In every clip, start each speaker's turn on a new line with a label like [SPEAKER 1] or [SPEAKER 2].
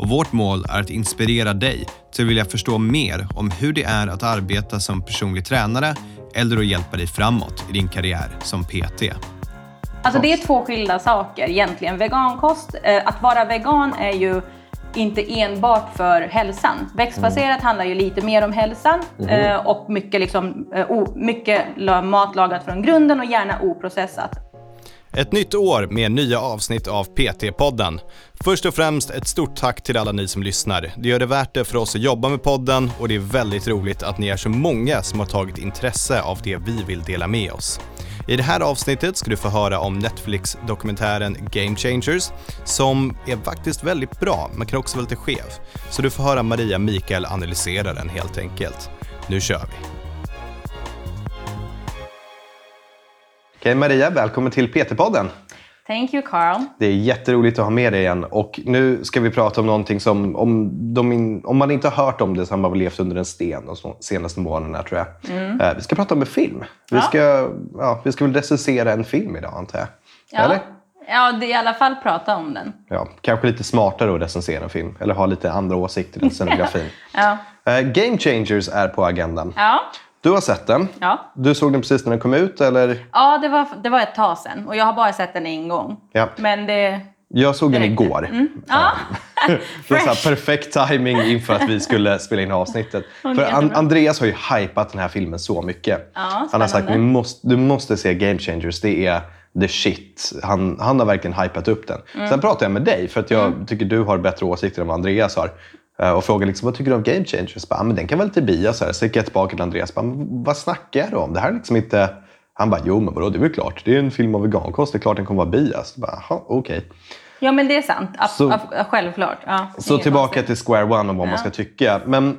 [SPEAKER 1] och vårt mål är att inspirera dig till att vilja förstå mer om hur det är att arbeta som personlig tränare eller att hjälpa dig framåt i din karriär som PT.
[SPEAKER 2] Alltså det är två skilda saker egentligen. Vegankost, eh, att vara vegan är ju inte enbart för hälsan. Växtbaserat mm. handlar ju lite mer om hälsan mm. och mycket, liksom, eh, mycket mat lagat från grunden och gärna oprocessat.
[SPEAKER 1] Ett nytt år med nya avsnitt av PT-podden. Först och främst ett stort tack till alla ni som lyssnar. Det gör det värt det för oss att jobba med podden och det är väldigt roligt att ni är så många som har tagit intresse av det vi vill dela med oss. I det här avsnittet ska du få höra om Netflix-dokumentären Game Changers som är faktiskt väldigt bra men kan också vara lite skev. Så du får höra Maria Mikael analysera den helt enkelt. Nu kör vi! Okej, Maria, välkommen till PT-podden.
[SPEAKER 2] Thank you, Carl.
[SPEAKER 1] Det är jätteroligt att ha med dig igen. Och nu ska vi prata om någonting som, om, in, om man inte har hört om det så har man väl levt under en sten de senaste månaderna, tror jag. Mm. Uh, vi ska prata om en film. Vi, ja. ska, ja, vi ska väl recensera en film idag, antar jag.
[SPEAKER 2] Ja. Eller? Ja, det är i alla fall prata om den.
[SPEAKER 1] Ja, kanske lite smartare att recensera en film. Eller ha lite andra åsikter än scenografin. ja. Uh, Game Changers är på agendan.
[SPEAKER 2] Ja.
[SPEAKER 1] Du har sett den.
[SPEAKER 2] Ja.
[SPEAKER 1] Du såg den precis när den kom ut eller?
[SPEAKER 2] Ja, det var, det var ett tag sedan och jag har bara sett den en gång.
[SPEAKER 1] Ja.
[SPEAKER 2] Men det...
[SPEAKER 1] Jag såg den igår. Mm.
[SPEAKER 2] Ja.
[SPEAKER 1] det är så perfekt timing inför att vi skulle spela in avsnittet. För An Andreas har ju hypat den här filmen så mycket.
[SPEAKER 2] Ja,
[SPEAKER 1] han har sagt att du måste se Game Changers. Det är the shit. Han, han har verkligen hypat upp den. Mm. Sen pratar jag med dig för att jag mm. tycker du har bättre åsikter än vad Andreas har. Eh, och frågade liksom, vad tycker du om Game Changers? Bara, ah, men den kan väl lite bia. Så, här. så gick jag tillbaka till Andreas. Bara, vad snackar du om? Det här är liksom inte... Han bara, jo men vadå, det är väl klart. Det är en film om vegankost. Det är klart den kommer vara bias. Okej. Okay.
[SPEAKER 2] Ja men det är sant. Så, självklart. Ja,
[SPEAKER 1] så tillbaka konstigt. till square one om vad ja. man ska tycka. Men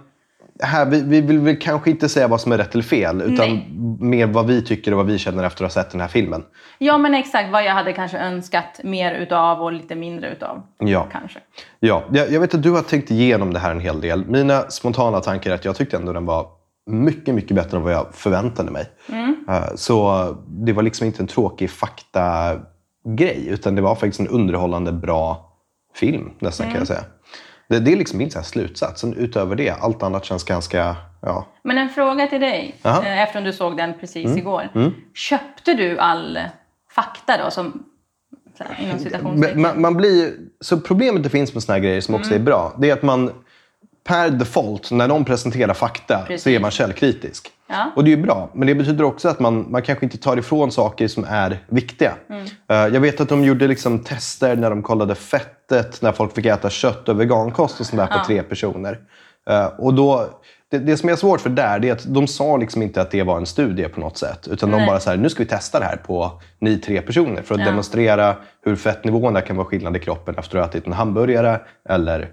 [SPEAKER 1] här, vi, vi vill väl kanske inte säga vad som är rätt eller fel, utan Nej. mer vad vi tycker och vad vi känner efter att ha sett den här filmen.
[SPEAKER 2] Ja, men exakt vad jag hade kanske önskat mer utav och lite mindre utav.
[SPEAKER 1] Ja,
[SPEAKER 2] kanske.
[SPEAKER 1] ja jag, jag vet att du har tänkt igenom det här en hel del. Mina spontana tankar är att jag tyckte ändå den var mycket, mycket bättre än vad jag förväntade mig.
[SPEAKER 2] Mm.
[SPEAKER 1] Eh, så det var liksom inte en tråkig faktagrej, utan det var faktiskt en underhållande bra film nästan mm. kan jag säga. Det, det är liksom min slutsats. Sen utöver det, allt annat känns ganska... Ja.
[SPEAKER 2] Men en fråga till dig, Aha. Eh, eftersom du såg den precis mm. igår.
[SPEAKER 1] Mm.
[SPEAKER 2] Köpte du all fakta då? Som,
[SPEAKER 1] inom man, man blir, så problemet det finns med såna här grejer som också mm. är bra, det är att man per default, när de presenterar fakta, Precis. så är man källkritisk.
[SPEAKER 2] Ja.
[SPEAKER 1] Och det är ju bra, men det betyder också att man, man kanske inte tar ifrån saker som är viktiga.
[SPEAKER 2] Mm. Uh,
[SPEAKER 1] jag vet att de gjorde liksom tester när de kollade fettet, när folk fick äta kött och vegankost och sånt där på tre personer. Uh, och då, det, det, som är svårt för där, det är att de sa liksom inte att det var en studie på något sätt. Utan Nej. de bara så här, nu ska vi testa det här på ni tre personer för att ja. demonstrera hur fettnivåerna kan vara skillnad i kroppen efter att ha ätit en hamburgare eller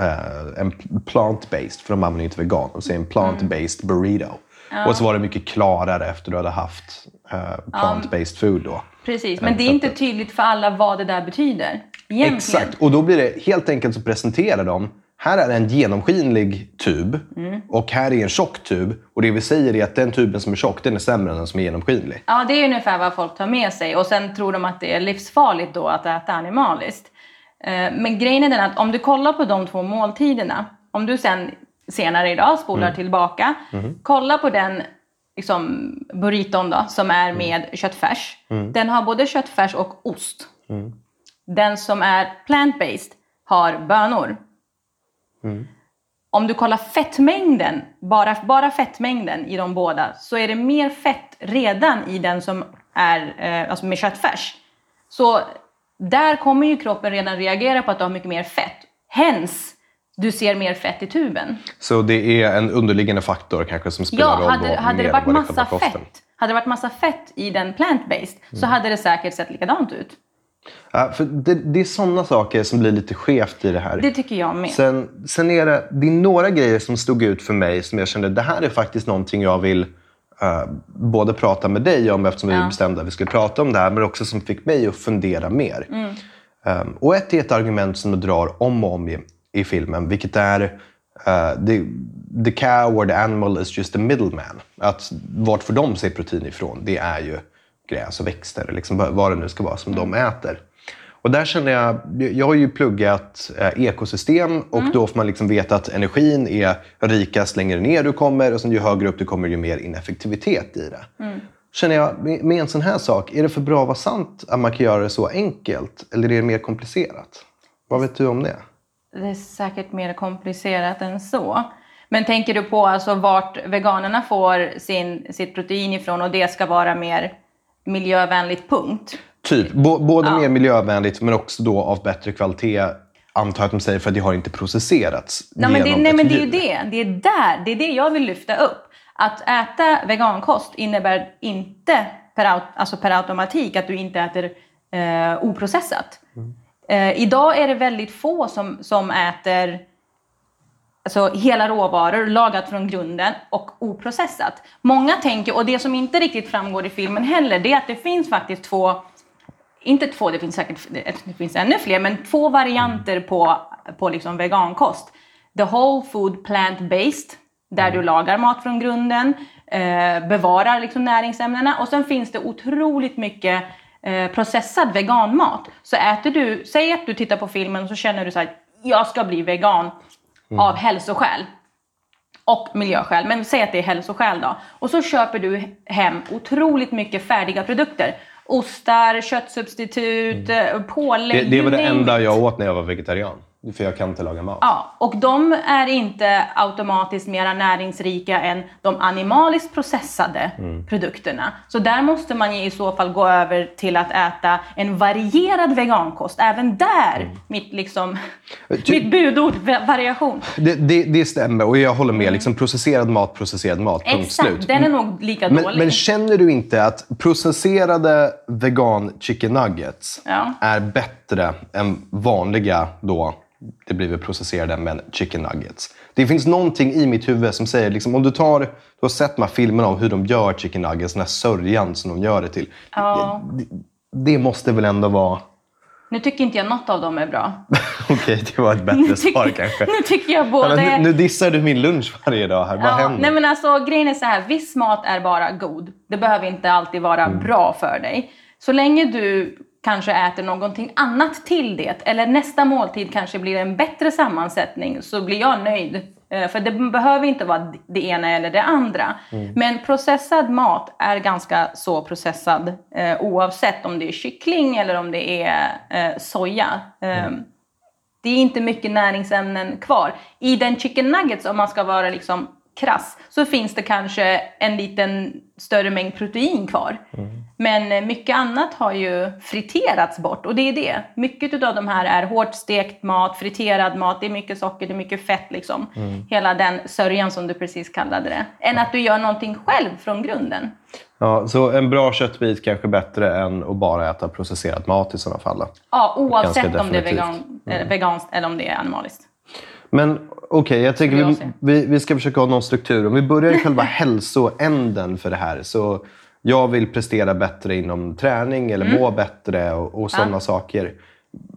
[SPEAKER 1] uh, en plant-based, för de använder inte vegan. De säger en plant-based burrito. Ja. Och så var det mycket klarare efter du hade haft uh, plant-based food då.
[SPEAKER 2] Precis, men det är inte tydligt för alla vad det där betyder. Egentligen.
[SPEAKER 1] Exakt, och då blir det helt enkelt så presenterar de här är en genomskinlig tub
[SPEAKER 2] mm.
[SPEAKER 1] och här är en tjock tub. Och det vi säger är att den tuben som är tjock den är sämre än den som är genomskinlig.
[SPEAKER 2] Ja, det är ungefär vad folk tar med sig. Och sen tror de att det är livsfarligt då att äta animaliskt. Eh, men grejen är den att om du kollar på de två måltiderna, om du sen senare idag spolar mm. tillbaka,
[SPEAKER 1] mm.
[SPEAKER 2] kolla på den liksom, burriton då, som är mm. med köttfärs.
[SPEAKER 1] Mm.
[SPEAKER 2] Den har både köttfärs och ost.
[SPEAKER 1] Mm.
[SPEAKER 2] Den som är plant-based har bönor.
[SPEAKER 1] Mm.
[SPEAKER 2] Om du kollar fettmängden, bara, bara fettmängden i de båda, så är det mer fett redan i den som är eh, alltså med köttfärs. Så där kommer ju kroppen redan reagera på att du har mycket mer fett. Hens du ser mer fett i tuben.
[SPEAKER 1] Så det är en underliggande faktor kanske som spelar
[SPEAKER 2] ja,
[SPEAKER 1] roll?
[SPEAKER 2] Hade, hade det varit massa fett, hade det varit massa fett i den plant-based mm. så hade det säkert sett likadant ut.
[SPEAKER 1] Ja, för det, det är sådana saker som blir lite skevt i det här.
[SPEAKER 2] Det tycker jag med.
[SPEAKER 1] Sen, sen är det, det är några grejer som stod ut för mig som jag kände det här är faktiskt någonting jag vill eh, både prata med dig om eftersom vi
[SPEAKER 2] Ja.
[SPEAKER 1] bestämde att vi skulle prata om det här men också som fick mig att fundera mer. Um, och ett är ett argument som de drar om och om i, i filmen vilket är uh, the, the cow or the animal is just a middleman. Att vart får de sig protein ifrån? Det är ju gräs och växter, liksom vad det nu ska vara som de äter. Och där känner jag, jag har ju pluggat eh, ekosystem och då får man liksom veta att energin är rikast längre ner du kommer och sen ju högre upp du kommer ju mer ineffektivitet i det. Känner jag, med, med en sån här sak, är det för bra att vara sant att man kan göra det så enkelt eller är det mer komplicerat? Vad vet du om det?
[SPEAKER 2] Det är säkert mer komplicerat än så. Men tänker du på alltså vart veganerna får sin, sitt protein ifrån och det ska vara mer miljövänligt, punkt?
[SPEAKER 1] Typ, bo, både mer miljövänligt men också då av bättre kvalitet antar jag att de säger för att det har inte processerats
[SPEAKER 2] Nej, men det, nej, men det är ju det. Det är där. Det är det jag vill lyfta upp. Att äta vegankost innebär inte per, alltså per automatik att du inte äter eh, oprocessat. Eh, idag är det väldigt få som, som äter alltså, hela råvaror lagat från grunden och oprocessat. Många tänker, och det som inte riktigt framgår i filmen heller, det är att det finns faktiskt två inte två, det finns säkert det finns ännu fler, men två varianter på, på liksom vegankost. The whole food plant-based, där du lagar mat från grunden, eh, bevarar liksom näringsämnena och sen finns det otroligt mycket eh, processad veganmat. Så äter du, säg att du tittar på filmen och så känner du så här, jag ska bli vegan av hälsoskäl och miljöskäl, men säg att det är hälsoskäl då. Och så köper du hem otroligt mycket färdiga produkter. Ostar, köttsubstitut, mm. pålägg.
[SPEAKER 1] Det, det var det enda jag åt när jag var vegetarian. För jag kan inte laga mat.
[SPEAKER 2] Ja, och de är inte automatiskt mer näringsrika än de animaliskt processade
[SPEAKER 1] Mm.
[SPEAKER 2] produkterna. Så där måste man i så fall gå över till att äta en varierad vegankost. Även där,
[SPEAKER 1] Mm.
[SPEAKER 2] mitt, liksom,
[SPEAKER 1] Ty-
[SPEAKER 2] mitt budord, va- variation.
[SPEAKER 1] Det, det, det stämmer och jag håller med. Liksom, processerad mat, processerad mat. Punkt slut.
[SPEAKER 2] Mm. Exakt, den är nog lika
[SPEAKER 1] Men,
[SPEAKER 2] dålig.
[SPEAKER 1] men känner du inte att processerade vegan chicken nuggets
[SPEAKER 2] Ja.
[SPEAKER 1] är bättre än vanliga då, det blir väl processerade men chicken nuggets? Det finns någonting i mitt huvud som säger, liksom, om du tar, du har sett de här filmerna om hur de gör chicken nuggets, den här sörjan som de gör det till.
[SPEAKER 2] Ja.
[SPEAKER 1] Det, det måste väl ändå vara...
[SPEAKER 2] Nu tycker inte jag något av dem är bra.
[SPEAKER 1] Okej, det var ett bättre svar kanske.
[SPEAKER 2] nu tycker jag
[SPEAKER 1] Ja,
[SPEAKER 2] både...
[SPEAKER 1] nu, nu dissar du min lunch varje dag här. Vad
[SPEAKER 2] Ja,
[SPEAKER 1] händer?
[SPEAKER 2] nej men alltså grejen är så här, viss mat är bara god. Det behöver inte alltid vara
[SPEAKER 1] Mm.
[SPEAKER 2] bra för dig. Så länge du kanske äter någonting annat till det, eller nästa måltid kanske blir en bättre sammansättning, så blir jag nöjd. Eh, För det behöver inte vara det ena eller det andra.
[SPEAKER 1] Mm.
[SPEAKER 2] Men processad mat är ganska så processad eh, oavsett om det är kyckling eller om det är eh, soja. Eh, det är inte mycket näringsämnen kvar. I den chicken nuggets, om man ska vara liksom krass, så finns det kanske en liten större mängd protein kvar. Men eh, mycket annat har ju friterats bort och det är det. Mycket av de här är hårt stekt mat, friterad mat, det är mycket socker, det är mycket fett liksom. Hela den sörjan som du precis kallade det. Än att du gör någonting själv från grunden.
[SPEAKER 1] Ja, så en bra köttbit kanske bättre än att bara äta processerad mat i sådana fall. då.
[SPEAKER 2] Ja, oavsett om det är vegan, eh, veganskt eller om det är animaliskt.
[SPEAKER 1] Men okej, jag tänker vi, vi, vi ska försöka ha någon struktur. Om vi börjar i själva hälsoänden för det här. Så jag vill prestera bättre inom träning eller
[SPEAKER 2] Mm.
[SPEAKER 1] må bättre och, och sådana saker.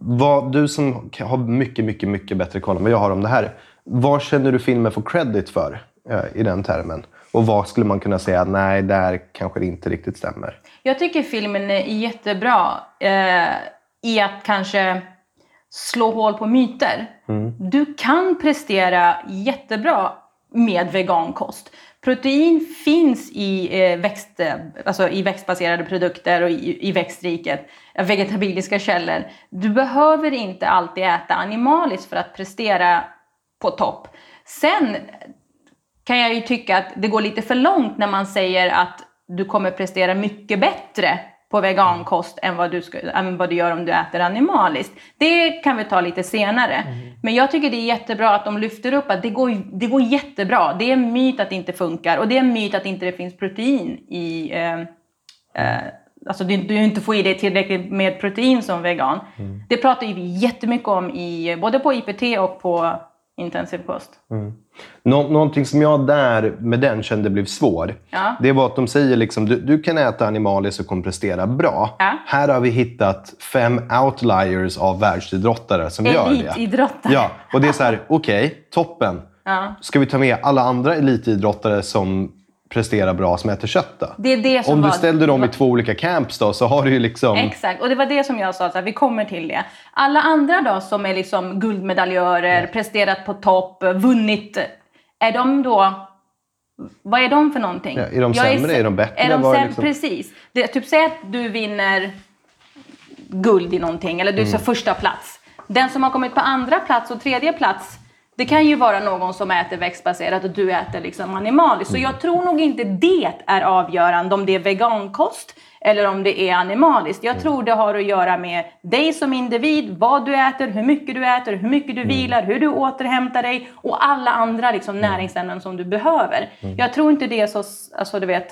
[SPEAKER 1] Vad, du som har mycket, mycket, mycket bättre koll än vad jag har om det här. Vad känner du filmen får credit för eh, i den termen? Och vad skulle man kunna säga, nej, där kanske det inte riktigt stämmer?
[SPEAKER 2] Jag tycker filmen är jättebra eh, i att kanske slå hål på myter. Du kan prestera jättebra med vegankost. Protein finns i, eh, växt, alltså i växtbaserade produkter och i, i växtriket, eh, vegetabiliska källor. Du behöver inte alltid äta animaliskt för att prestera på topp. Sen kan jag ju tycka att det går lite för långt när man säger att du kommer prestera mycket bättre på vegankost än vad, du ska, än vad du gör om du äter animaliskt. Det kan vi ta lite senare. Men jag tycker det är jättebra att de lyfter upp att det går, det går jättebra. Det är en myt att det inte funkar och det är en myt att inte det finns protein i eh, eh, alltså du, du inte får i dig tillräckligt med protein som vegan.
[SPEAKER 1] Mm.
[SPEAKER 2] Det pratar ju vi jättemycket om i, både på IPT och på intensiv kost.
[SPEAKER 1] Nå någonting som jag där med den kände blev svår.
[SPEAKER 2] Ja.
[SPEAKER 1] Det var att de säger liksom, du, du kan äta animaliskt och kommer prestera bra.
[SPEAKER 2] Ja.
[SPEAKER 1] Här har vi hittat fem outliers av världsidrottare som gör det.
[SPEAKER 2] Elitidrottare.
[SPEAKER 1] Ja, och det är så här, okej, toppen.
[SPEAKER 2] Ja.
[SPEAKER 1] Ska vi ta med alla andra elitidrottare som presterar bra som äter kött då?
[SPEAKER 2] Det är det som
[SPEAKER 1] Om du
[SPEAKER 2] var-
[SPEAKER 1] ställde dem i två olika camps då så har du ju liksom...
[SPEAKER 2] Exakt, och det var det som jag sa, så här, vi kommer till det. Alla andra då som är liksom guldmedaljörer, presterat på topp, vunnit, är de då... Vad är de för någonting?
[SPEAKER 1] Ja, är de sämre? Är de bättre?
[SPEAKER 2] Är de
[SPEAKER 1] Vad är
[SPEAKER 2] säm-
[SPEAKER 1] liksom-
[SPEAKER 2] Precis. Det, typ säg att du vinner guld i någonting, eller du är
[SPEAKER 1] Mm.
[SPEAKER 2] så första plats. Den som har kommit på andra plats och tredje plats, det kan ju vara någon som äter växtbaserat och du äter liksom animaliskt. Så
[SPEAKER 1] Mm.
[SPEAKER 2] jag tror nog inte det är avgörande om det är vegankost eller om det är animaliskt.
[SPEAKER 1] Mm.
[SPEAKER 2] Jag tror det har att göra med dig som individ, vad du äter, hur mycket du äter, hur mycket
[SPEAKER 1] Mm.
[SPEAKER 2] du vilar, hur du återhämtar dig och alla andra liksom näringsämnen som du behöver.
[SPEAKER 1] Mm.
[SPEAKER 2] Jag tror inte det är så, alltså du vet,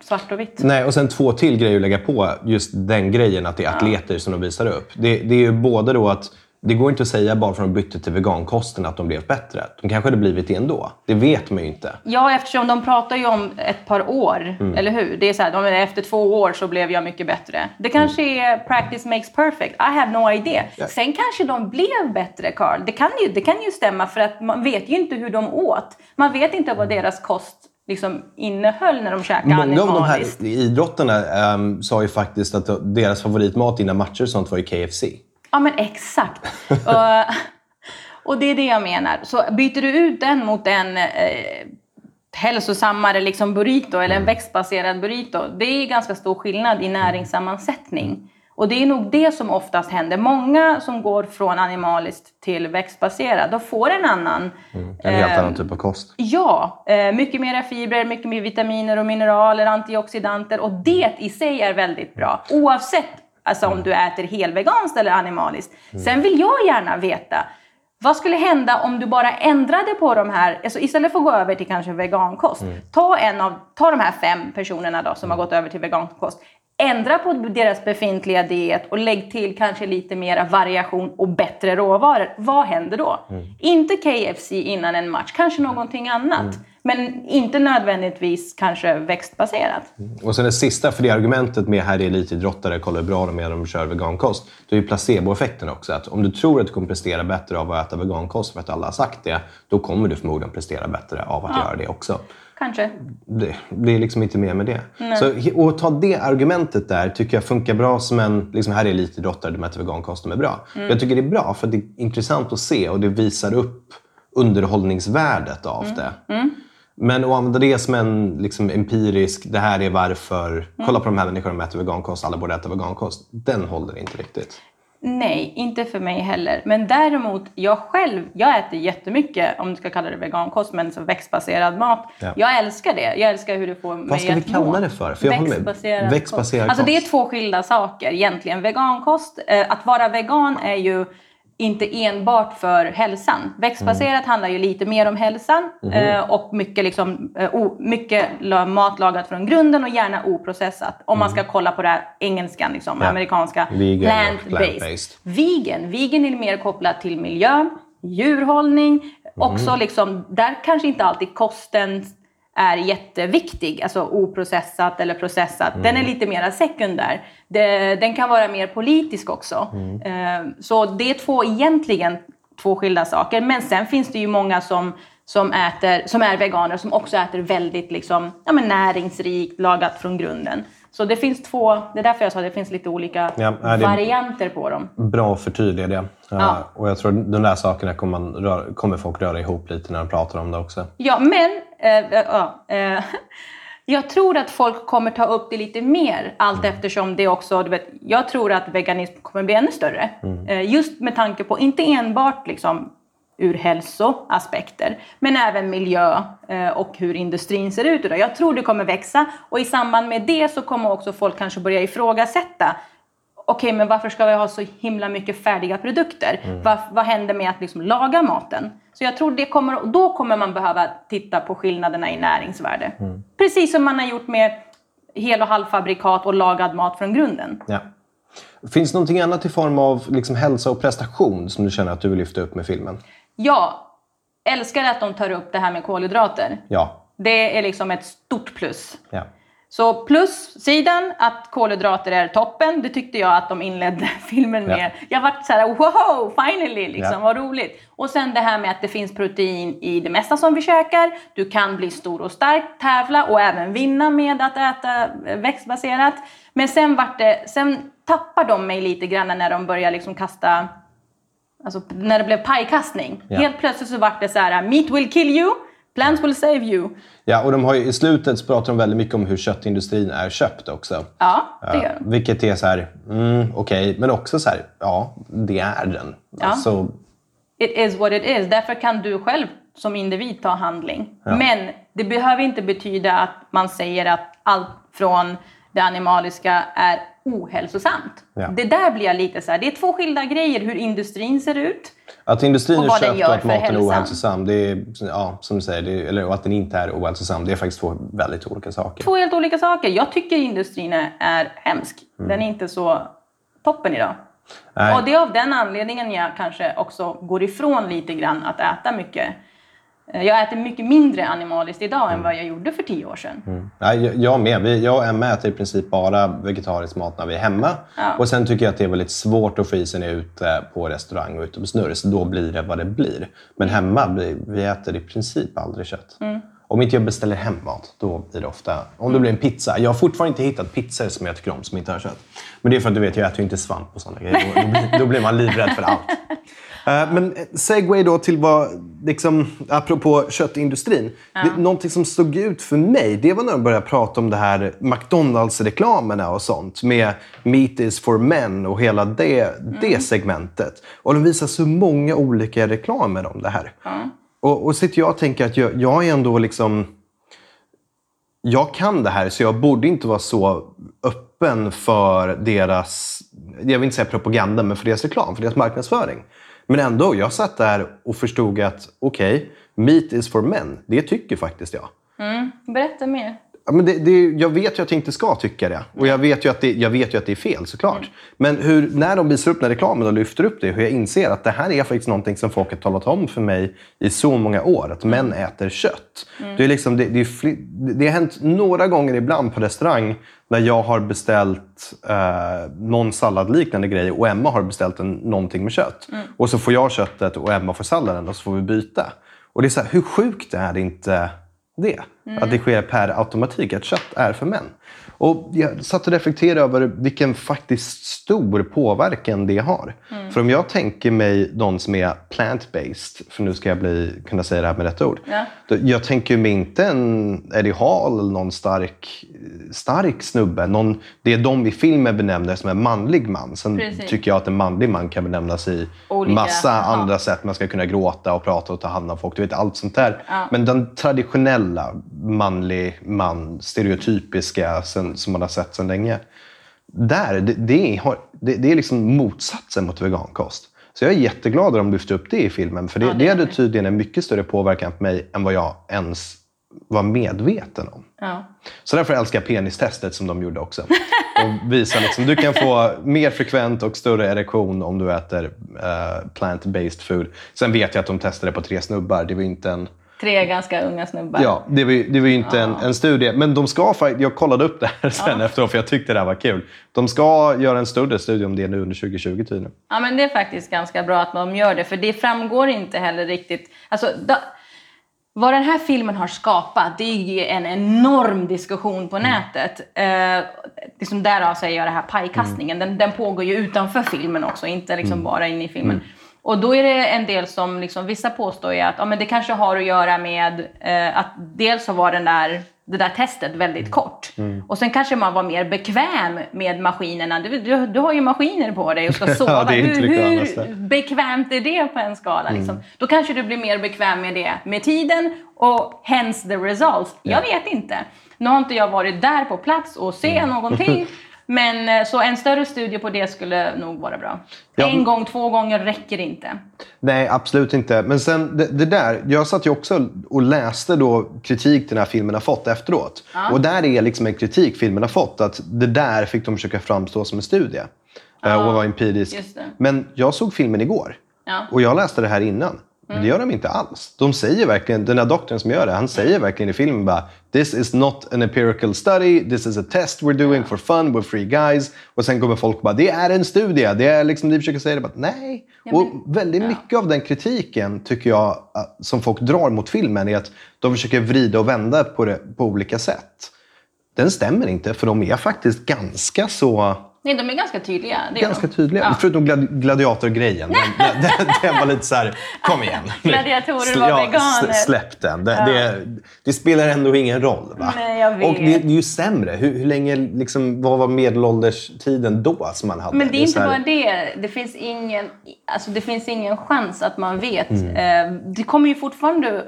[SPEAKER 2] svart och vitt.
[SPEAKER 1] Nej, och sen två till grejer att lägga på just den grejen att det är atleter som de visar upp. Det, det är ju både då att det går inte att säga bara för att de bytte till vegankosten att de blev bättre. De kanske hade blivit det ändå. Det vet man ju inte.
[SPEAKER 2] Ja, eftersom de pratar ju om ett par år,
[SPEAKER 1] Mm.
[SPEAKER 2] eller hur? Det är så här, de, efter två år så blev jag mycket bättre. Det kanske
[SPEAKER 1] Mm.
[SPEAKER 2] är practice makes perfect. I have no idea. Sen kanske de blev bättre, Carl. Det kan, ju, det kan ju stämma för att man vet ju inte hur de åt. Man vet inte vad deras kost liksom innehöll när de käkade
[SPEAKER 1] Många av de här
[SPEAKER 2] animaliskt.
[SPEAKER 1] idrottarna um, sa ju faktiskt att deras favoritmat innan matcher och sånt var ju KFC.
[SPEAKER 2] Ja, men exakt. och, och det är det jag menar. Så byter du ut den mot en eh, hälsosammare liksom burrito eller en växtbaserad burrito. Det är ganska stor skillnad i näringssammansättning. Och det är nog det som oftast händer. Många som går från animaliskt till växtbaserad, de får en annan
[SPEAKER 1] En helt
[SPEAKER 2] eh,
[SPEAKER 1] annan typ av kost.
[SPEAKER 2] Ja, eh, mycket mera fibrer, mycket mer vitaminer och mineraler, antioxidanter och det i sig är väldigt bra. Oavsett alltså, om du äter helveganskt eller animaliskt. Sen vill jag gärna veta vad skulle hända om du bara ändrade på de här, alltså istället för att gå över till kanske vegankost. Ta, en av, ta de här fem personerna då som har gått över till vegankost. Ändra på deras befintliga diet och lägg till kanske lite mera variation och bättre råvaror. Vad händer då? Inte KFC innan en match, kanske någonting annat. Men inte nödvändigtvis kanske växtbaserat.
[SPEAKER 1] Och sen det sista, för det argumentet med här är elitidrottare, kolla hur bra de är när de kör vegankost. Det är ju placeboeffekten också. Att om du tror att du kommer prestera bättre av att äta vegankost för att alla har sagt det, då kommer du förmodligen prestera bättre av att göra det också.
[SPEAKER 2] Kanske.
[SPEAKER 1] Det, det är liksom inte mer med det. Så att ta det argumentet där tycker jag funkar bra som en, liksom här är elitidrottare, de äter vegankost, de är bra. Jag tycker det är bra för det är intressant att se och det visar upp underhållningsvärdet av det. Men att använda det som en liksom, empirisk, det här är varför, kolla på de här människorna som äter vegankost, alla borde äta vegankost. Den håller inte riktigt.
[SPEAKER 2] Nej, inte för mig heller. Men däremot, jag själv, jag äter jättemycket, om du ska kalla det vegankost, men så växtbaserad mat.
[SPEAKER 1] Ja.
[SPEAKER 2] Jag älskar det. Jag älskar hur det får mig
[SPEAKER 1] ska vi
[SPEAKER 2] att
[SPEAKER 1] kalla
[SPEAKER 2] må.
[SPEAKER 1] det för? För jag.
[SPEAKER 2] Växtbaserad,
[SPEAKER 1] Växtbaserad
[SPEAKER 2] kost. Alltså det är
[SPEAKER 1] kost.
[SPEAKER 2] två skilda saker egentligen. Vegankost, eh, att vara vegan är ju inte enbart för hälsan. Växtbaserat
[SPEAKER 1] Mm.
[SPEAKER 2] handlar ju lite mer om hälsan
[SPEAKER 1] Mhm.
[SPEAKER 2] eh, och mycket, liksom, eh, o, mycket mat lagat från grunden och gärna oprocessat. Om man ska kolla på det här engelskan, liksom,
[SPEAKER 1] Mm. Ja.
[SPEAKER 2] amerikanska. Plant-based.
[SPEAKER 1] plant-based.
[SPEAKER 2] Vegan. Vegan är mer kopplat till miljö, djurhållning. Också
[SPEAKER 1] Mm.
[SPEAKER 2] liksom, där kanske inte alltid kosten är jätteviktig, alltså oprocessat eller processat. Den
[SPEAKER 1] Mm.
[SPEAKER 2] är lite mer sekundär. Den kan vara mer politisk också.
[SPEAKER 1] Mm.
[SPEAKER 2] Eh, så det är två egentligen två skilda saker. Men sen finns det ju många som, som, äter, som är veganer som också äter väldigt liksom, ja, men näringsrikt, lagat från grunden. Så det finns två, det är därför jag sa att det finns lite olika
[SPEAKER 1] Ja,
[SPEAKER 2] varianter på dem.
[SPEAKER 1] Bra att förtydliga det.
[SPEAKER 2] Ja.
[SPEAKER 1] Uh, och jag tror de där sakerna kommer, röra, kommer folk röra ihop lite när de pratar om det också.
[SPEAKER 2] Ja, men eh, ja, eh, jag tror att folk kommer ta upp det lite mer allt eftersom det också, du vet, jag tror att veganism kommer bli ännu större. Eh, just med tanke på, inte enbart liksom ur hälsoaspekter, men även miljö eh, och hur industrin ser ut idag. Jag tror det kommer växa och i samband med det så kommer också folk kanske börja ifrågasätta okej, men varför ska vi ha så himla mycket färdiga produkter? Vad, vad händer med att liksom laga maten? Så jag tror det kommer, då kommer man behöva titta på skillnaderna i näringsvärde. Precis som man har gjort med hel och halvfabrikat och lagad mat från grunden.
[SPEAKER 1] Ja. Finns det någonting annat i form av liksom hälsa och prestation som du känner att du vill lyfta upp med filmen?
[SPEAKER 2] Jag älskar att de tar upp det här med kolhydrater.
[SPEAKER 1] Ja.
[SPEAKER 2] Det är liksom ett stort plus.
[SPEAKER 1] ja.
[SPEAKER 2] Så plussidan, att kolhydrater är toppen, det tyckte jag att de inledde filmen med.
[SPEAKER 1] Ja.
[SPEAKER 2] Jag vart så här, wow, finally, liksom,
[SPEAKER 1] Ja.
[SPEAKER 2] vad roligt. Och sen det här med att det finns protein i det mesta som vi käkar. Du kan bli stor och stark, tävla och även vinna med att äta eh, växtbaserat. Men sen vart det, sen tappar de mig lite grann när de börjar liksom kasta Alltså när det blev pajkastning.
[SPEAKER 1] Ja.
[SPEAKER 2] Helt plötsligt så vart det så här: meat will kill you, plants will save you.
[SPEAKER 1] ja, och de har ju, i slutet så pratar de väldigt mycket om hur köttindustrin är köpt också.
[SPEAKER 2] Ja, det gör de.
[SPEAKER 1] Vilket är så här, mm, okej, men också så här, ja, det är den.
[SPEAKER 2] Ja.
[SPEAKER 1] Alltså,
[SPEAKER 2] It is what it is. Därför kan du själv som individ ta handling. Men det behöver inte betyda att man säger att allt från det animaliska är ohälsosamt.
[SPEAKER 1] Ja.
[SPEAKER 2] Det där blir jag lite så här. det är två skilda grejer hur industrin ser ut.
[SPEAKER 1] Att industrin är köpt och att maten är ohälsosam, det är, ja, som du säger, är, eller och att den inte är ohälsosam, det är faktiskt två väldigt olika saker.
[SPEAKER 2] Två helt olika saker. Jag tycker industrin är, är hemsk. Den är inte så toppen idag.
[SPEAKER 1] Nej.
[SPEAKER 2] Och det är av den anledningen jag kanske också går ifrån lite grann att äta mycket. Eh, Jag äter mycket mindre animaliskt idag än vad jag gjorde för tio år sedan.
[SPEAKER 1] Nej, jag- jag med. Jag och Emma äter i princip bara vegetarisk mat när vi är hemma.
[SPEAKER 2] Ja.
[SPEAKER 1] Och Sen tycker jag att det är väldigt svårt att få i sig när jag är ute på restaurang och ute på snurr. Så då blir det vad det blir. Men hemma, vi, vi äter i princip aldrig kött.
[SPEAKER 2] Mm.
[SPEAKER 1] Om inte jag beställer hem mat, då blir det ofta... Om det blir en pizza. Jag har fortfarande inte hittat pizzor som jag tycker om som inte har kött. Men det är för att du vet, jag äter ju inte svamp och sådana grejer. Då, då, blir, då blir man livrädd för allt. Eh, Men segway då till vad, liksom, apropå köttindustrin. Det, någonting som stod ut för mig, det var när de började prata om det här McDonalds-reklamerna och sånt. Med Meat is for men och hela det, det segmentet. Och de visar så många olika reklamer om det här. Och, och sitter jag och tänker att jag, jag är ändå liksom... Jag kan det här, så jag borde inte vara så öppen för deras, jag vill inte säga propaganda, men för deras reklam, för deras marknadsföring. Men ändå, jag satt där och förstod att okej, meat is for men. Det tycker faktiskt jag.
[SPEAKER 2] Mm, berätta mer.
[SPEAKER 1] Ja, men det, det, jag vet ju att jag inte ska tycka det. Och jag vet ju att det, jag vet ju att det är fel såklart. Men hur, när de visar upp den här reklamen och lyfter upp det, hur jag inser att det här är faktiskt någonting som folk har talat om för mig i så många år. Att män äter kött. Det, är liksom, det, det, är det har hänt några gånger ibland på restaurang när jag har beställt eh, någon salladliknande grej och Emma har beställt en, någonting med kött. Och så får jag köttet och Emma får salladen och så får vi byta. Och det är så här, hur sjukt är det inte det. Att det sker per automatik, att kött är för män. Och jag satt och reflekterade över vilken faktiskt stor påverkan det har. För om jag tänker mig någon som är plant-based, för nu ska jag bli, kunna säga det här med rätt ord.
[SPEAKER 2] Ja.
[SPEAKER 1] Jag tänker mig inte en Eddie Hall eller någon stark, stark snubbe. Någon, det är de i filmen benämner som en manlig man. Sen
[SPEAKER 2] Precis.
[SPEAKER 1] tycker jag att en manlig man kan benämnas i
[SPEAKER 2] Olika,
[SPEAKER 1] massa
[SPEAKER 2] ja.
[SPEAKER 1] andra sätt. Man ska kunna gråta och prata och ta hand om folk. Du vet, allt sånt där.
[SPEAKER 2] Ja.
[SPEAKER 1] Men den traditionella manlig man, stereotypiska sen, som man har sett sedan länge. Där, det, det, har, det, det är liksom motsatsen mot vegankost. Så jag är jätteglad att de lyfte upp det i filmen. För det,
[SPEAKER 2] Ja, det
[SPEAKER 1] det
[SPEAKER 2] är
[SPEAKER 1] hade tydligen en mycket större påverkan på mig än vad jag ens var medveten om.
[SPEAKER 2] Ja.
[SPEAKER 1] Så därför älskar jag penistestet som de gjorde också. Och visar liksom, du kan få mer frekvent och större erektion om du äter eh, plant-based food. Sen vet jag att de testade på tre snubbar. Det var inte en,
[SPEAKER 2] Tre ganska unga snubbar.
[SPEAKER 1] ja, det var, ju- det var ju inte en, en studie. Men de ska, jag kollade upp det här sen efteråt för jag tyckte det här var kul. De ska göra en större studie om det nu under 2020 tydligen.
[SPEAKER 2] Ja, men det är faktiskt ganska bra att de gör det, för det framgår inte heller riktigt. Alltså, da, vad den här filmen har skapat, det är en enorm diskussion på nätet. Eh, liksom därav säger jag det här pajkastningen. Den, den pågår ju utanför filmen också, inte liksom bara inne i filmen. Och då är det en del som, liksom, vissa påstår ju att ja, men det kanske har att göra med eh, att dels så var den där, det där testet väldigt kort. Och sen kanske man var mer bekväm med maskinerna. Du, du, du har ju maskiner på dig och ska sova.
[SPEAKER 1] inte
[SPEAKER 2] hur, hur bekvämt är det på en skala? Liksom? Då kanske du blir mer bekväm med det med tiden och hence the results. Jag vet inte. Nu har inte jag varit där på plats och se någonting. Men eh, så en större studie på det skulle nog vara bra.
[SPEAKER 1] Ja.
[SPEAKER 2] En gång, två gånger räcker inte.
[SPEAKER 1] Nej, absolut inte. Men sen det, det där, jag satt ju också och läste då kritik den här filmen har fått efteråt. Och där är liksom en kritik filmen har fått. Att det där fick de försöka framstå som en studie. eh, Och vara empirisk. Men jag såg filmen igår.
[SPEAKER 2] Ja.
[SPEAKER 1] Och jag läste det här innan. Men det gör de inte alls. De säger verkligen, den där doktorn som gör det, han säger verkligen i filmen bara This is not an empirical study, this is a test we're doing for fun, we're free guys. Och sen kommer folk bara, det är en studie. Det är liksom, de försöker säga det, bara, nej. och väldigt mycket av den kritiken tycker jag äh, som folk drar mot filmen är att de försöker vrida och vända på det på olika sätt. Den stämmer inte, för de är faktiskt ganska så
[SPEAKER 2] Nej, de är ganska tydliga. Det är
[SPEAKER 1] ganska
[SPEAKER 2] de.
[SPEAKER 1] tydliga.
[SPEAKER 2] Ja.
[SPEAKER 1] Förutom gladi- gladiatorgrejen. Den, den, den var lite så här, kom igen.
[SPEAKER 2] Gladiatorer var veganer.
[SPEAKER 1] Släpp den. Det, det, det spelar ändå ingen roll. Va?
[SPEAKER 2] Nej, jag vet.
[SPEAKER 1] Och det, det är ju sämre. Hur, hur länge, liksom, vad var medelålderstiden då som man hade?
[SPEAKER 2] Men det är inte
[SPEAKER 1] här-
[SPEAKER 2] bara det. Det finns ingen, alltså det finns ingen chans att man vet.
[SPEAKER 1] Mm.
[SPEAKER 2] Eh, Det kommer ju fortfarande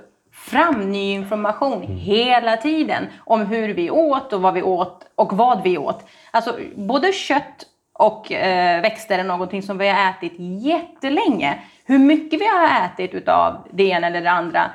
[SPEAKER 2] fram ny information
[SPEAKER 1] Mm.
[SPEAKER 2] hela tiden om hur vi åt och vad vi åt och vad vi åt. Alltså både kött och eh, växter är någonting som vi har ätit jättelänge. Hur mycket vi har ätit utav det ena eller det andra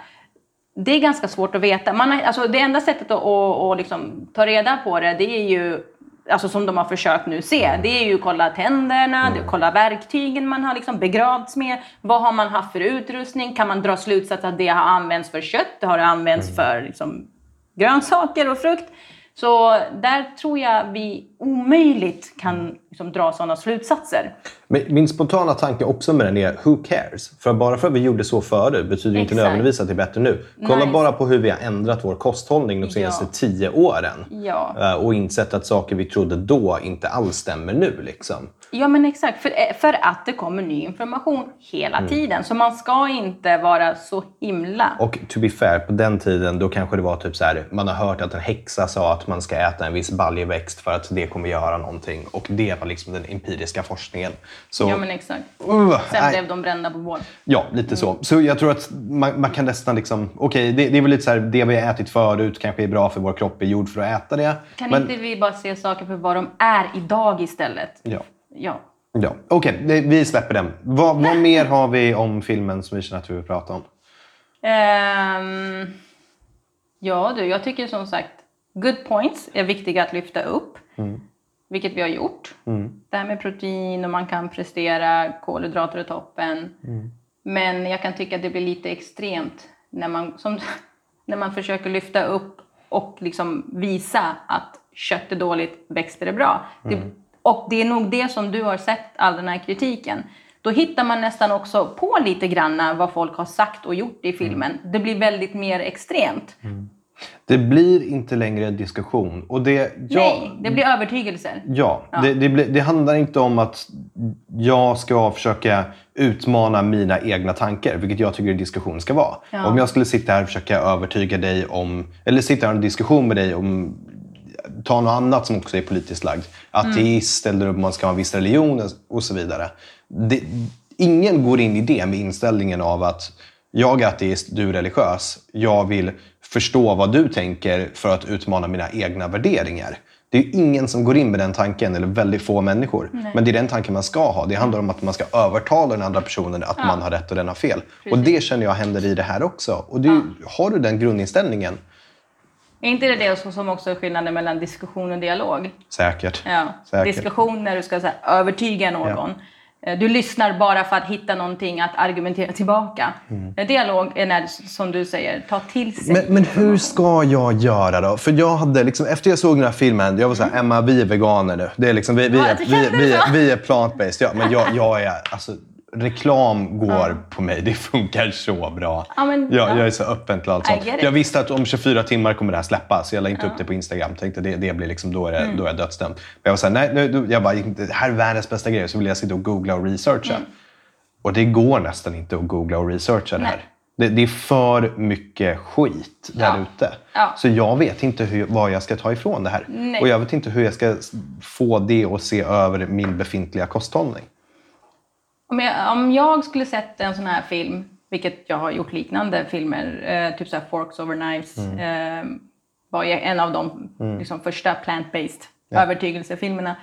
[SPEAKER 2] det är ganska svårt att veta. Man har, alltså det enda sättet att, att, att liksom ta reda på det, det är ju, alltså som de har försökt nu se, det är ju kolla tänderna, att kolla verktygen man har liksom begravts med. Vad har man haft för utrustning? Kan man dra slutsats att det har använts för kött? Det har det använts för liksom, grönsaker och frukt? Så där tror jag vi omöjligt kan liksom, dra sådana slutsatser.
[SPEAKER 1] Men min spontana tanke också med den är, who cares? För bara för att vi gjorde så förut betyder inte
[SPEAKER 2] Exakt.
[SPEAKER 1] nödvändigtvis att det är bättre nu. Kolla
[SPEAKER 2] Nej.
[SPEAKER 1] bara på hur vi har ändrat vår kosthållning de senaste
[SPEAKER 2] Ja.
[SPEAKER 1] tio åren.
[SPEAKER 2] Ja.
[SPEAKER 1] Eh, Och insett att saker vi trodde då inte alls stämmer nu. Liksom.
[SPEAKER 2] Ja men exakt, för, eh, för att det kommer ny information hela
[SPEAKER 1] Mm.
[SPEAKER 2] tiden. Så man ska inte vara så himla...
[SPEAKER 1] Och to be fair, på den tiden då kanske det var typ så här, man har hört att en häxa sa att man ska äta en viss baljväxt för att det kommer göra någonting. Och det var liksom den empiriska forskningen. Så,
[SPEAKER 2] Ja men exakt.
[SPEAKER 1] Uh,
[SPEAKER 2] Sen
[SPEAKER 1] nej.
[SPEAKER 2] blev de brända på bål.
[SPEAKER 1] Ja, lite så. Så jag tror att man, man kan nästan liksom... Okej, det, det är väl lite så här, det vi har ätit förut kanske är bra för vår kropp, är gjord för att äta det.
[SPEAKER 2] Kan
[SPEAKER 1] Men-
[SPEAKER 2] inte vi bara se saker för vad de är idag istället?
[SPEAKER 1] Ja.
[SPEAKER 2] Ja.
[SPEAKER 1] ja. Okej, det- vi släpper den. Vad, vad mer har vi om filmen som vi känner att vi vill prata om?
[SPEAKER 2] Ehm, ja du, jag tycker som sagt good points är viktiga att lyfta upp. Vilket vi har gjort. Det här med protein och man kan prestera kolhydrater i toppen. Men jag kan tycka att det blir lite extremt när man, som, när man försöker lyfta upp och liksom visa att kött är dåligt, växter är bra. Det, och det är nog det som du har sett, all den här kritiken. Då hittar man nästan också på lite granna vad folk har sagt och gjort i filmen. Det blir väldigt mer extremt.
[SPEAKER 1] Det blir inte längre en diskussion. Och det, jag,
[SPEAKER 2] Nej, det blir övertygelser.
[SPEAKER 1] Ja, Det, det, blir- det handlar inte om att jag ska försöka utmana mina egna tankar, vilket jag tycker en diskussion ska vara.
[SPEAKER 2] Ja.
[SPEAKER 1] Om jag skulle sitta här och försöka övertyga dig om, eller sitta här och en diskussion med dig om ta något annat som också är politiskt lagd. Ateist eller om man ska ha en viss religion och så vidare. Det, ingen går in i det med inställningen av att jag är ateist, du är religiös. Jag vill förstå vad du tänker för att utmana mina egna värderingar. Det är ingen som går in med den tanken, eller väldigt få människor. Men det är den tanken man ska ha. Det handlar om att man ska övertala den andra personen att man har rätt och den har fel. Och det känner jag händer i det här också. Och det, är- har du den grundinställningen,
[SPEAKER 2] Är inte det det som också är skillnaden mellan diskussion och dialog?
[SPEAKER 1] säkert.
[SPEAKER 2] Ja.
[SPEAKER 1] Säkert.
[SPEAKER 2] Diskussion när du ska så här, övertyga någon. Eh, Du lyssnar bara för att hitta någonting att argumentera tillbaka. Eh, Dialog är när, som du säger, ta till sig.
[SPEAKER 1] Men, men hur ska jag göra då? För jag hade liksom, efter jag såg den här filmen, jag var såhär, Emma vi är veganer nu. Det är liksom, vi, vi,
[SPEAKER 2] Ja,
[SPEAKER 1] är, vi, vi,
[SPEAKER 2] så.
[SPEAKER 1] vi är plant-based. Ja, men jag, jag är, alltså, reklam går på mig. Det funkar så bra.
[SPEAKER 2] Ja, men-
[SPEAKER 1] jag,
[SPEAKER 2] ja.
[SPEAKER 1] jag är så öppen till allt sånt. Jag visste att om 24 timmar kommer det här släppas. Jag la inte upp det på Instagram. Tänkte det, det blir liksom, då, är det,
[SPEAKER 2] Mm.
[SPEAKER 1] då är jag dödsdömd. Men jag var såhär, nej, nu, jag bara, det här är världens bästa grej. Så vill jag sitta och googla och researcha.
[SPEAKER 2] Mm.
[SPEAKER 1] Och det går nästan inte att googla och researcha det här. Det, det är för mycket skit där
[SPEAKER 2] Ja.
[SPEAKER 1] ute.
[SPEAKER 2] Ja.
[SPEAKER 1] Så jag vet inte hur, vad jag ska ta ifrån det här.
[SPEAKER 2] Nej.
[SPEAKER 1] Och jag vet inte hur jag ska få det att se över min befintliga kosthållning.
[SPEAKER 2] Om jag, om jag skulle sett en sån här film, vilket jag har gjort liknande filmer, eh, typ så Forks over Knives,
[SPEAKER 1] Mm.
[SPEAKER 2] eh, var ju en av de liksom, första plant-based övertygelsefilmerna.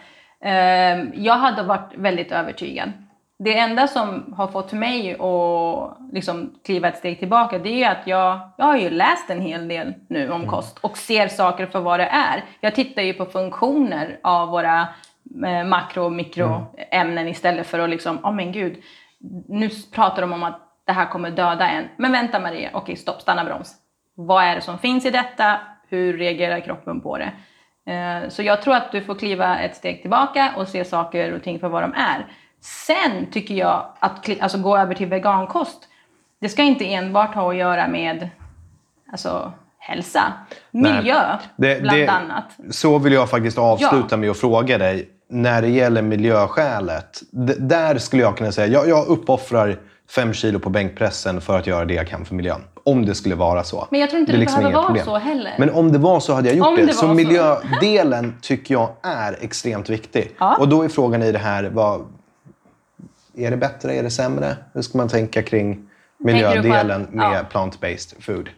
[SPEAKER 2] Eh, jag hade varit väldigt övertygad. Det enda som har fått mig att liksom kliva ett steg tillbaka det är att jag, jag har ju läst en hel del nu om kost och ser saker för vad det är. Jag tittar ju på funktioner av våra makro och mikroämnen istället för att liksom, åh oh, men gud, nu pratar de om att det här kommer döda en. Men vänta Maria, okej stopp, stanna broms. Vad är det som finns i detta? Hur reagerar kroppen på det? Eh, så jag tror att du får kliva ett steg tillbaka och se saker och ting för vad de är. Sen tycker jag att alltså, gå över till vegankost, det ska inte enbart ha att göra med alltså, hälsa, miljö det, bland
[SPEAKER 1] det,
[SPEAKER 2] annat.
[SPEAKER 1] Så vill jag faktiskt avsluta ja. med att fråga dig. När det gäller miljöskälet, där skulle jag kunna säga, jag, jag uppoffrar fem kilo på bänkpressen för att göra det jag kan för miljön. Om det skulle vara så.
[SPEAKER 2] Men jag tror inte det, det liksom behöver vara problem. så heller.
[SPEAKER 1] Men om det var så hade jag gjort om det. det så miljödelen tycker jag är extremt viktig. Ja. Och då är frågan i det här, vad, är det bättre, är det sämre? Hur ska man tänka kring miljödelen med ja. plant-based food?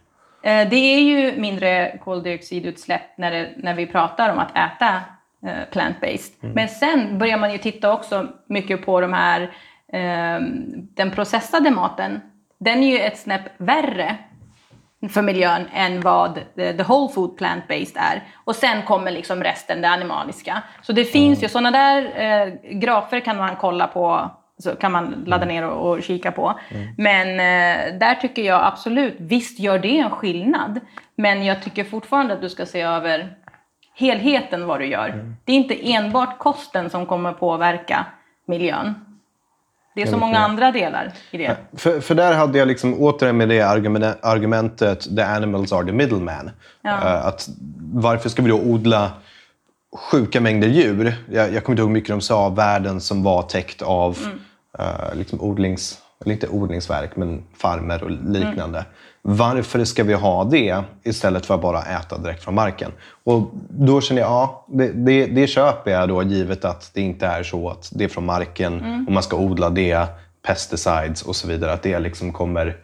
[SPEAKER 2] Eh, det är ju mindre koldioxidutsläpp när, det, när vi pratar om att äta plant-based. Mm. Men sen börjar man ju titta också mycket på de här Ehm, den processade maten, den är ju ett snäpp värre för miljön än vad the whole food plant-based är. Och sen kommer liksom resten, det animaliska. Så det finns ju sådana där eh, grafer kan man kolla på, så kan man ladda ner och, och kika på. Mm. Men eh, där tycker jag absolut, visst gör det en skillnad. Men jag tycker fortfarande att du ska se över helheten vad du gör. Mm. Det är inte enbart kosten som kommer påverka miljön. Det är så många andra delar i det.
[SPEAKER 1] För, för där hade jag liksom återigen med det argumentet the animals are the middleman. Ja. Uh, att varför ska vi då odla sjuka mängder djur? Jag, jag kommer inte ihåg hur mycket de sa, världen som var täckt av mm. uh, liksom odlings, eller inte odlingsverk, men farmer och liknande. Mm. Varför ska vi ha det istället för att bara äta direkt från marken? Och då känner jag, ja, det, det, det köper jag då givet att det inte är så att det är från marken mm. och man ska odla det, pesticides och så vidare. Att det liksom kommer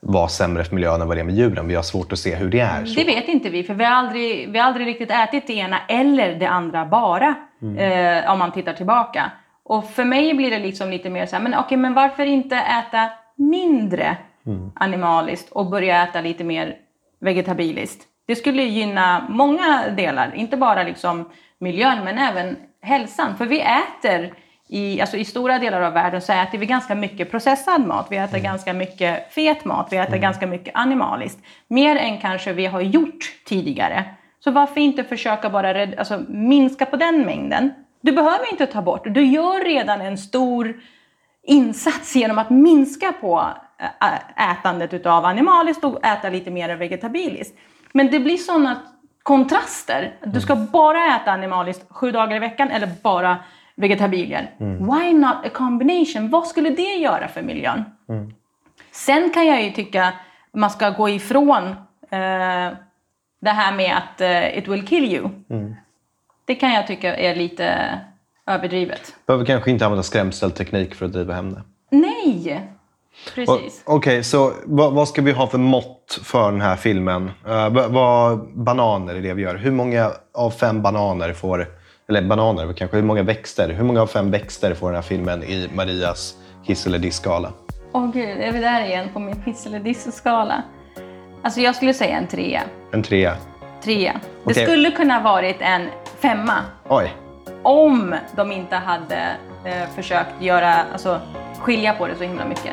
[SPEAKER 1] vara sämre för miljön än vad det är med djuren. Vi har svårt att se hur det är. Så.
[SPEAKER 2] Det vet inte vi, för vi har aldrig, vi har aldrig riktigt ätit det ena eller det andra bara. Mm. Eh, om man tittar tillbaka. Och för mig blir det liksom lite mer så här, men okej, okay, men varför inte äta mindre? Mm. animaliskt och börja äta lite mer vegetabiliskt. Det skulle gynna många delar, inte bara liksom miljön men även hälsan. För vi äter i, alltså i stora delar av världen så äter vi ganska mycket processad mat. Vi äter mm. ganska mycket fet mat, vi äter mm. ganska mycket animaliskt. Mer än kanske vi har gjort tidigare. Så varför inte försöka bara alltså, minska på den mängden? Du behöver inte ta bort, du gör redan en stor insats genom att minska på ätandet utav animaliskt och äta lite mer vegetabiliskt. Men det blir sådana kontraster. Du ska bara äta animaliskt sju dagar i veckan eller bara vegetabilier. Mm. Why not a combination? Vad skulle det göra för miljön? Mm. Sen kan jag ju tycka att man ska gå ifrån eh, det här med att eh, it will kill you. Mm. Det kan jag tycka är lite överdrivet.
[SPEAKER 1] Behöver kanske inte använda skrämselteknik för att driva hem det.
[SPEAKER 2] Nej! Precis.
[SPEAKER 1] Okej, okay, så vad, vad, ska vi ha för mått för den här filmen? Uh, vad, bananer är det vi gör. Hur många av fem bananer får, eller bananer kanske, hur många växter? Hur många av fem växter får den här filmen i Marias hiss eller diss-skala?
[SPEAKER 2] Åh oh, gud, är vi där igen på min hiss eller diss-skala? Alltså jag skulle säga en trea.
[SPEAKER 1] En trea?
[SPEAKER 2] Trea. Det okay. skulle kunna varit en femma.
[SPEAKER 1] Oj.
[SPEAKER 2] Om de inte hade eh, försökt göra, alltså skilja på det så himla mycket.